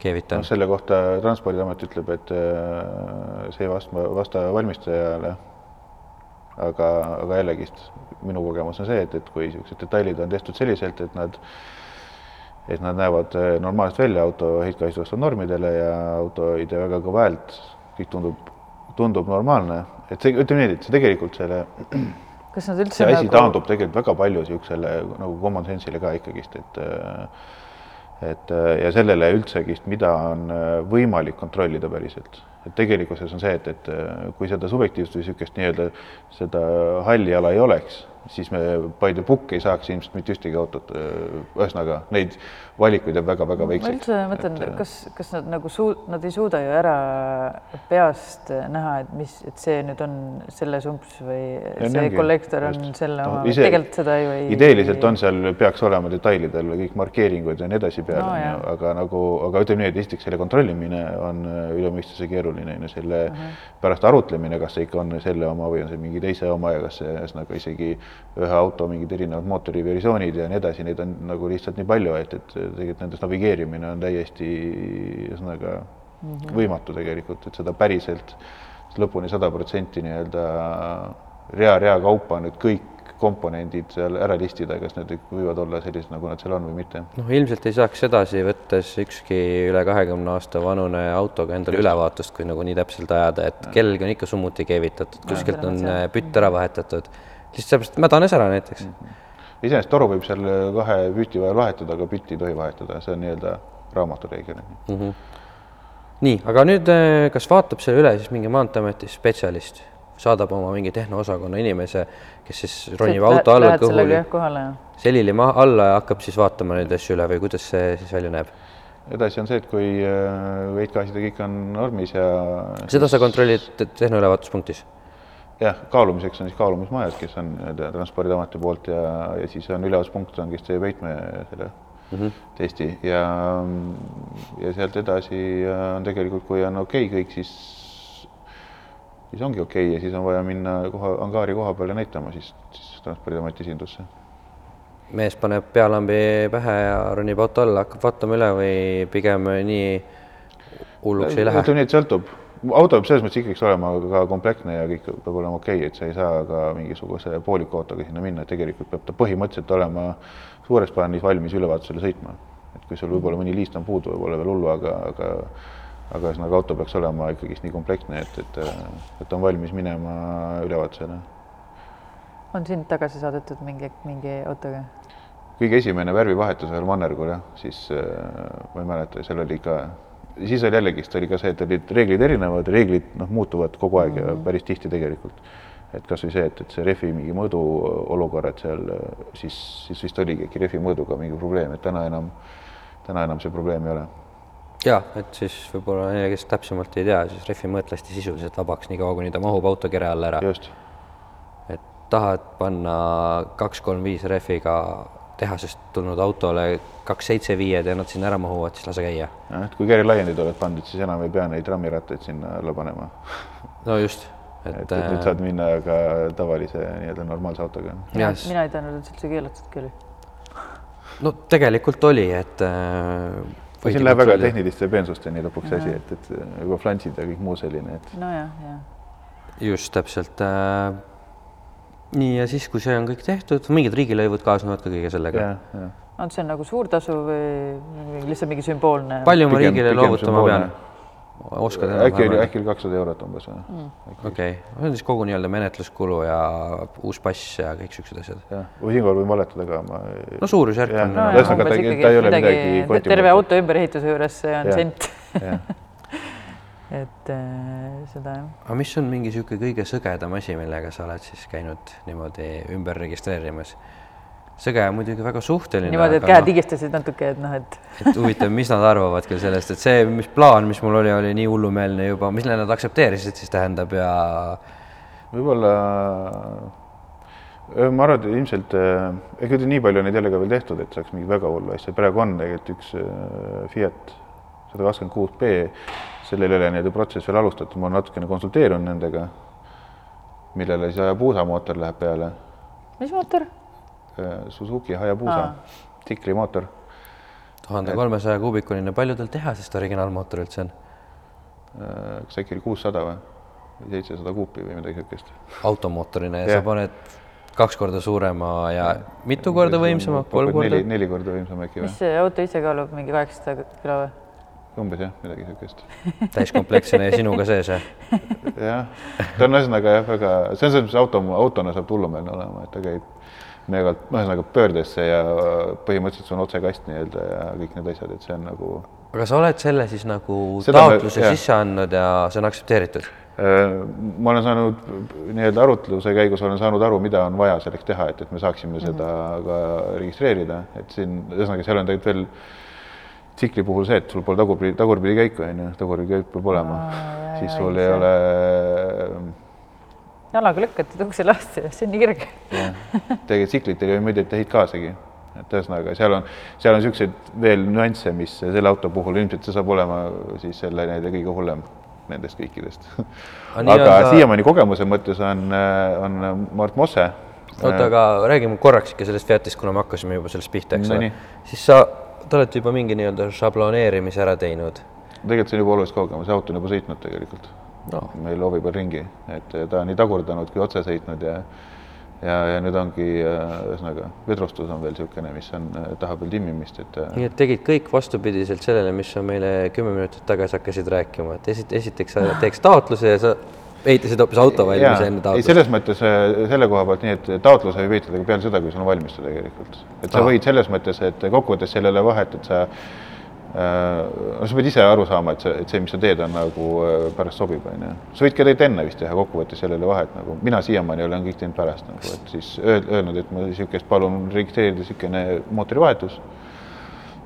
keevitan no,. selle kohta Transpordiamet ütleb, et see ei vasta, vasta valmistajale aga, aga jällegist minu kogemus on see, et, et kui niisugused detailid on tehtud selliselt, et nad, et nad näevad eh, normaalselt välja auto heitgaaside vastu normidele ja auto ei tee väga kõva häält, kõik tundub, tundub normaalne, et see, ütleme nii, et see tegelikult selle, kas nad üldse see asi nagu taandub tegelikult väga palju niisugusele nagu common sense'ile ka ikkagist, et et ja sellele üldsegist, mida on võimalik kontrollida päriselt et tegelikkuses on see, et, et kui seda subjektiivset või niisugust nii-öelda seda halli ala ei oleks, siis me Paide Pukk ei saaks ilmselt mitte ühtegi autot. ühesõnaga neid valikuid jääb väga-väga ma väikseks. üldse mõtlen, kas, kas nad nagu suu-, nad ei suuda ju ära peast näha, et mis, et see nüüd on selle sumps või Ja see kollektor on just. selle No oma, ise- tegelikult seda ju ei. ideeliselt on seal, peaks olema detailidel kõik markeeringud ja nii edasi peal No no,,, aga nagu, aga ütleme nii, et esiteks selle kontrollimine on äh, üle mõistuse keeruline, on ju, selle -huh. pärast arutlemine, kas see ikka on selle oma või on see mingi teise oma ja kas see ühesõnaga isegi ühe auto mingid erinevad mootoriversioonid ja nii edasi, neid on nagu lihtsalt nii palju, et, et tegelikult nendes navigeerimine on täiesti ühesõnaga mm -hmm. võimatu tegelikult, et seda päriselt lõpuni sada protsenti nii-öelda rea-rea kaupa nüüd kõik komponendid seal ära listida, kas need võivad olla sellised, nagu nad seal on või mitte. noh, ilmselt ei saaks edasi võttes ükski üle kahekümne aasta vanune autoga endale ülevaatust, kui nagu nii täpselt ajada, et kellelgi on ikka summuti keevitatud, kuskilt on pütt ära vahetatud. lihtsalt sellepärast mädanes ära näiteks. iseenesest toru võib seal kahe püti vahel vahetada, aga pütti ei tohi vahetada, see on nii-öelda raamatureegel. nii, aga nüüd, äh, kas vaatab selle üle siis mingi Maanteeameti spetsialist, saadab oma mingi tehnoosakonna inimese, kes siis ronib auto alla kõhuli, selili maha alla ja hakkab siis vaatama neid asju üle või kuidas see siis välja näeb? edasi on see, et kui äh, heitgaasid ja kõik on normis ja seda sa kontrollid te- tehnoülevaatuspunktis? jah, kaalumiseks on siis kaalumismajad, kes on nii-öelda Transpordiameti poolt ja, ja siis on ülevaatuspunkt on, kes teeb heitme selle mm -hmm. testi ja, ja sealt edasi äh, on tegelikult, kui on okei okay kõik, siis siis ongi okei okay ja siis on vaja minna koha, angaari koha peale näitama siis, siis Transpordiameti esindusse. mees paneb pealambi pähe ja ronib auto alla, hakkab vaatama üle või pigem nii hulluks ei lähe? ütleme nii, et sõltub, auto peab selles mõttes ikkagi olema ka komplektne ja kõik peab olema okei okay,, et sa ei saa ka mingisuguse pooliku autoga sinna minna, et tegelikult peab ta põhimõtteliselt olema suures plaanis valmis ülevaatusele sõitma. et kui sul võib-olla mõni liist on puudu, võib-olla veel hullu, aga, aga aga ühesõnaga auto peaks olema ikkagist nii komplektne, et, et, et on valmis minema ülevaatusele. on sind tagasi saadetud mingi, mingi autoga? kõige esimene värvivahetus ühel mannergul jah, siis äh, ma ei mäleta, seal oli ikka, siis oli jällegist oli ka see, et olid reeglid erinevad, reeglid noh, muutuvad kogu aeg ja päris tihti tegelikult. et kasvõi see, et, et see rehvi mingi mõõdu olukorrad seal, siis, siis vist oligi äkki rehvi mõõduga mingi probleem, et täna enam, täna enam see probleem ei ole. Ja et siis võib-olla neile, kes täpsemalt ei tea, siis rehvi mõõt lasti sisuliselt vabaks, niikaua kuni ta mahub auto kere alla ära. just, et tahad panna kaks-kolm-viis rehviga tehasest tulnud autole kaks seitse viied ja nad sinna ära mahuvad, siis lase käia. jah, et kui kerilaiendid oled pandud, siis enam ei pea neid trammirattaid sinna alla panema. no just, et, et, et nüüd saad minna ka tavalise nii-öelda normaalse autoga. mina, Yes. mina ei teadnud, et see üldse keelatud küll. no tegelikult oli, et äh, siin läheb väga tehniliste peensusteni lõpuks asi, et, et juba flansid ja kõik muu selline, et nojah, jah. just täpselt äh,. nii ja siis, kui see on kõik tehtud, mingid riigilõivud kaasnevad ka kõige sellega. on see nagu suur tasu või lihtsalt mingi sümboolne? palju ma riigile loovutama pean? Oskad äkki oli, äkki oli kakssada eurot umbes või? okei, see on siis kogu nii-öelda menetluskulu ja uus pass ja kõik siuksed asjad. jah, või siinkohal võin valetada ka, ma no suurusjärk on jah, ühesõnaga, ta- ta ei ole midagi, midagi terve auto ümberehituse juures see on Jah. sent. et äh, seda jah. aga mis on mingi niisugune kõige sõgedam asi, millega sa oled siis käinud niimoodi ümber registreerimas? Sõge on muidugi väga suhteline. niimoodi, et käed noh, higistasid natuke, et noh, et et huvitav, mis nad arvavad küll sellest, et see, mis plaan, mis mul oli, oli nii hullumeelne juba, mis nad aktsepteerisid siis tähendab ja võib-olla ma arvan, et ilmselt äh, ega nüüd nii palju neid jälle ka veel tehtud, et saaks mingit väga hullu asja, praegu on tegelikult üks äh, Fiat sada kakskümmend kuus B, sellel ei ole nii-öelda protsess veel alustatud, ma olen natukene konsulteerunud nendega, millele siis Hayabusa mootor läheb peale, mis mootor? Suzuki Hayabusa tsiklimootor tuhande kolmesaja kuubikunine, palju tal tehasest originaalmootor üldse on? Äh, kas äkki oli kuussada või? või seitsesada kuupi või midagi niisugust. automootorina ja Jah. sa paned kaks korda suurema ja mitu korda võimsama, kolm korda? neli, neli korda võimsam äkki või mis? see auto ise kaalub, mingi kaheksasada kilo või? umbes jah, midagi niisugust. täiskomplektsena ja sinuga sees, jah? jah, ta on ühesõnaga jah, väga, see on selles mõttes auto, autona saab hullumeelne olema, et ta käib megalt, ühesõnaga pöördesse ja põhimõtteliselt sul on otsekast nii-öelda ja kõik need asjad, et see on nagu. aga sa oled selle siis nagu Seda taotluse me, sisse andnud ja see on aktsepteeritud? Äh, ma olen saanud nii-öelda arutluse käigus olen saanud aru, mida on vaja selleks teha, et, et me saaksime mm -hmm. seda ka registreerida, et siin ühesõnaga seal on tegelikult veel tsikli puhul see, et sul pole tagurpidi, tagurpidi käiku on ju, tagurpidi käik peab olema, siis sul ei, ei ole. Jalaga lükkad ukse lahti, see on nii kirge. jah, tegelikult tsiklitel ei ole muidu ette heit kaasagi, et ühesõnaga seal on, seal on niisuguseid veel nüansse, mis selle auto puhul ilmselt see saab olema siis selle nii-öelda kõige hullem nendest kõikidest aga ta... siiamaani kogemuse mõttes on, on Mart Mosse. oota, aga räägime korraks ikka sellest Fiatist, kuna me hakkasime juba sellest pihta, eks ole no,. siis sa, te olete juba mingi nii-öelda šabloneerimise ära teinud. tegelikult see on juba oluliselt kaugem, see auto on juba sõitnud tegelikult no.. meil hoovi peal ringi, et ta on nii tagurdanud kui otse sõitnud ja ja, ja nüüd ongi äh, ühesõnaga vedrustus on veel niisugune, mis on, äh, tahab veel timmimist, et. Nii et tegid kõik vastupidiselt sellele, mis sa meile kümme minutit tagasi hakkasid rääkima, et esit-, esiteks sa teeks taotluse ja sa ehitasid hoopis auto valmis enne taotlust? ei, selles mõttes selle koha pealt nii, et taotluse võib ehitada ka peale seda, kui sul on valmis ta tegelikult. et sa ah. võid selles mõttes, et kokkuvõttes sellele vahet, et sa no sa pead ise aru saama, et see, et see, mis sa teed, on nagu äh, pärast sobib, on ju. sa võid ka tegelikult enne vist teha kokkuvõttes sellele vahet nagu, mina siiamaani olen kõik teinud pärast nagu, et siis öelnud, et ma niisugust palun registreerida niisugune mootorivahetus.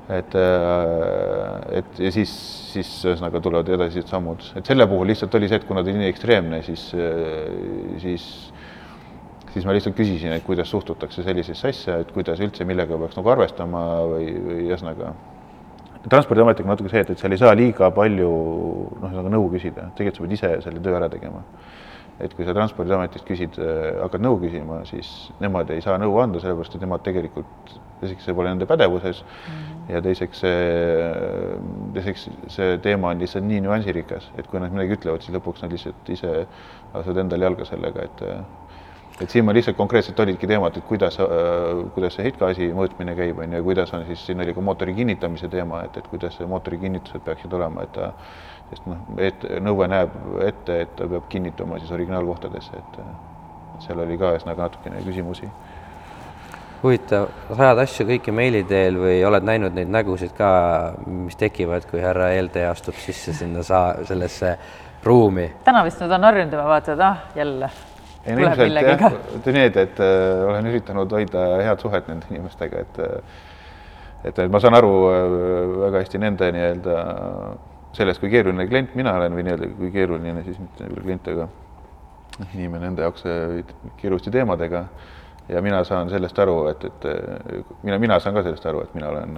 et, äh, et ja siis, siis ühesõnaga tulevad edasised sammud, et selle puhul lihtsalt oli see, et kuna ta oli nii ekstreemne, siis, siis siis ma lihtsalt küsisin, et kuidas suhtutakse sellisesse asja, et kuidas üldse, millega peaks nagu arvestama või, või ühesõnaga transpordiametiga natuke see, et, et seal ei saa liiga palju noh, nagu nõu küsida, tegelikult sa pead ise selle töö ära tegema. et kui sa Transpordiametist küsid, äh, hakkad nõu küsima, siis nemad ei saa nõu anda, sellepärast et nemad tegelikult, esiteks see pole nende pädevuses mm -hmm. ja teiseks see, teiseks see teema on lihtsalt nii nüansirikas, et kui nad midagi ütlevad, siis lõpuks nad lihtsalt ise lasavad endale jalga sellega, et et siin ma lihtsalt konkreetselt olidki teemad, et kuidas äh,, kuidas see heitgaasi mõõtmine käib, on ju, ja kuidas on siis, siin oli ka mootori kinnitamise teema, et, et kuidas mootori kinnitused peaksid olema, et ta, sest noh, et nõue näeb ette, et ta peab kinnituma siis originaalkohtadesse, et seal oli ka ühesõnaga natukene küsimusi. huvitav, ajad asju kõiki meili teel või oled näinud neid nägusid ka, mis tekivad, kui härra Elde astub sisse sinna saa-, sellesse ruumi? täna vist nad on harjunud juba vaata, et ah, jälle ei no ilmselt jah, nii, et, äh, olen üritanud hoida head suhet nende inimestega, et äh, et, et ma saan aru äh, väga hästi nende nii-öelda sellest, kui keeruline klient mina olen või nii-öelda kui keeruline siis mitte klient, aga inimene enda jaoks keeruliste teemadega. Ja mina saan sellest aru, et, et mina, mina saan ka sellest aru, et mina olen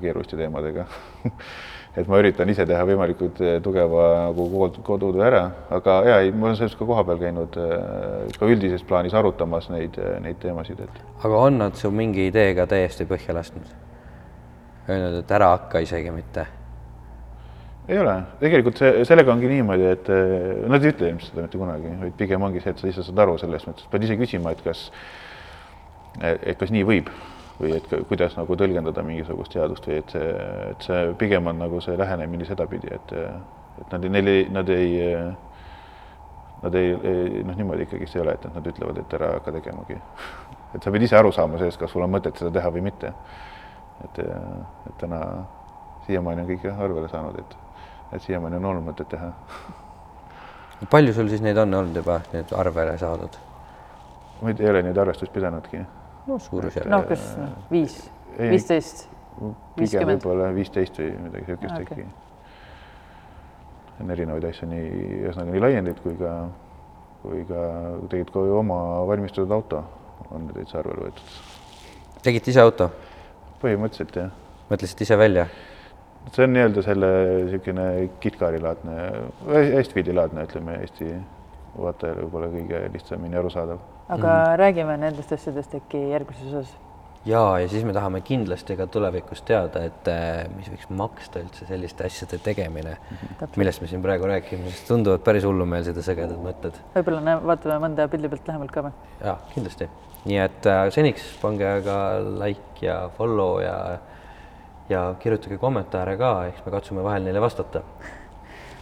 keeruliste teemadega et ma üritan ise teha võimalikult eh, tugeva nagu kodutöö ära, aga ja ei, ma olen sellest ka kohapeal käinud eh, ka üldises plaanis arutamas neid, eh, neid teemasid, et. aga on nad su mingi ideega täiesti põhja lasknud? Öelnud, et ära hakka isegi mitte? ei ole, tegelikult see, sellega ongi niimoodi, et nad ei ütle ilmselt seda mitte kunagi, vaid pigem ongi see, et sa ise saad aru selles mõttes, pead ise küsima, et kas, et kas nii võib või et kuidas nagu tõlgendada mingisugust seadust või et see, et see pigem on nagu see lähenemine sedapidi, et, et nad, neil ei, nad ei, nad ei, ei noh, niimoodi ikkagist ei ole, et nad ütlevad, et ära hakka tegemagi. et sa pead ise aru saama sellest, kas sul on mõtet seda teha või mitte. et, et täna siiamaani on kõik arvele saanud, et, et siiamaani on olnud mõtet teha. palju sul siis neid on olnud juba, need arvele saadud? ma ei ole neid arvestust pidanudki no suurusjärk. noh, kas noh, viis, viisteist, pigem võib-olla viisteist või midagi niisugust okay. äkki. on erinevaid asju nii, ühesõnaga nii laiendid kui ka, kui ka tegelikult ka oma valmistatud auto on täitsa arvele võetud. tegite ise auto? põhimõtteliselt jah. mõtlesite ise välja? see on nii-öelda selle niisugune KitKari laadne, Estfidi laadne, ütleme Eesti vaatajale võib-olla kõige lihtsamini arusaadav aga mm räägime nendest asjadest äkki järgmises osas. ja, ja siis me tahame kindlasti ka tulevikus teada, et äh, mis võiks maksta üldse selliste asjade tegemine mm, -hmm. millest me siin praegu räägime, sest tunduvad päris hullumeelsed ja sõgedad mõtted. võib-olla vaatame mõnda pildi pealt lähemalt ka või? ja kindlasti, nii et äh, seniks pange aga like ja follow ja ja kirjutage kommentaare ka, eks me katsume vahel neile vastata.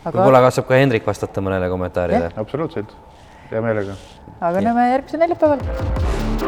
Aga- võib-olla kasvab ka Hendrik vastata mõnele kommentaarile. absoluutselt, hea meelega. aga näeme järgmisel neljapäeval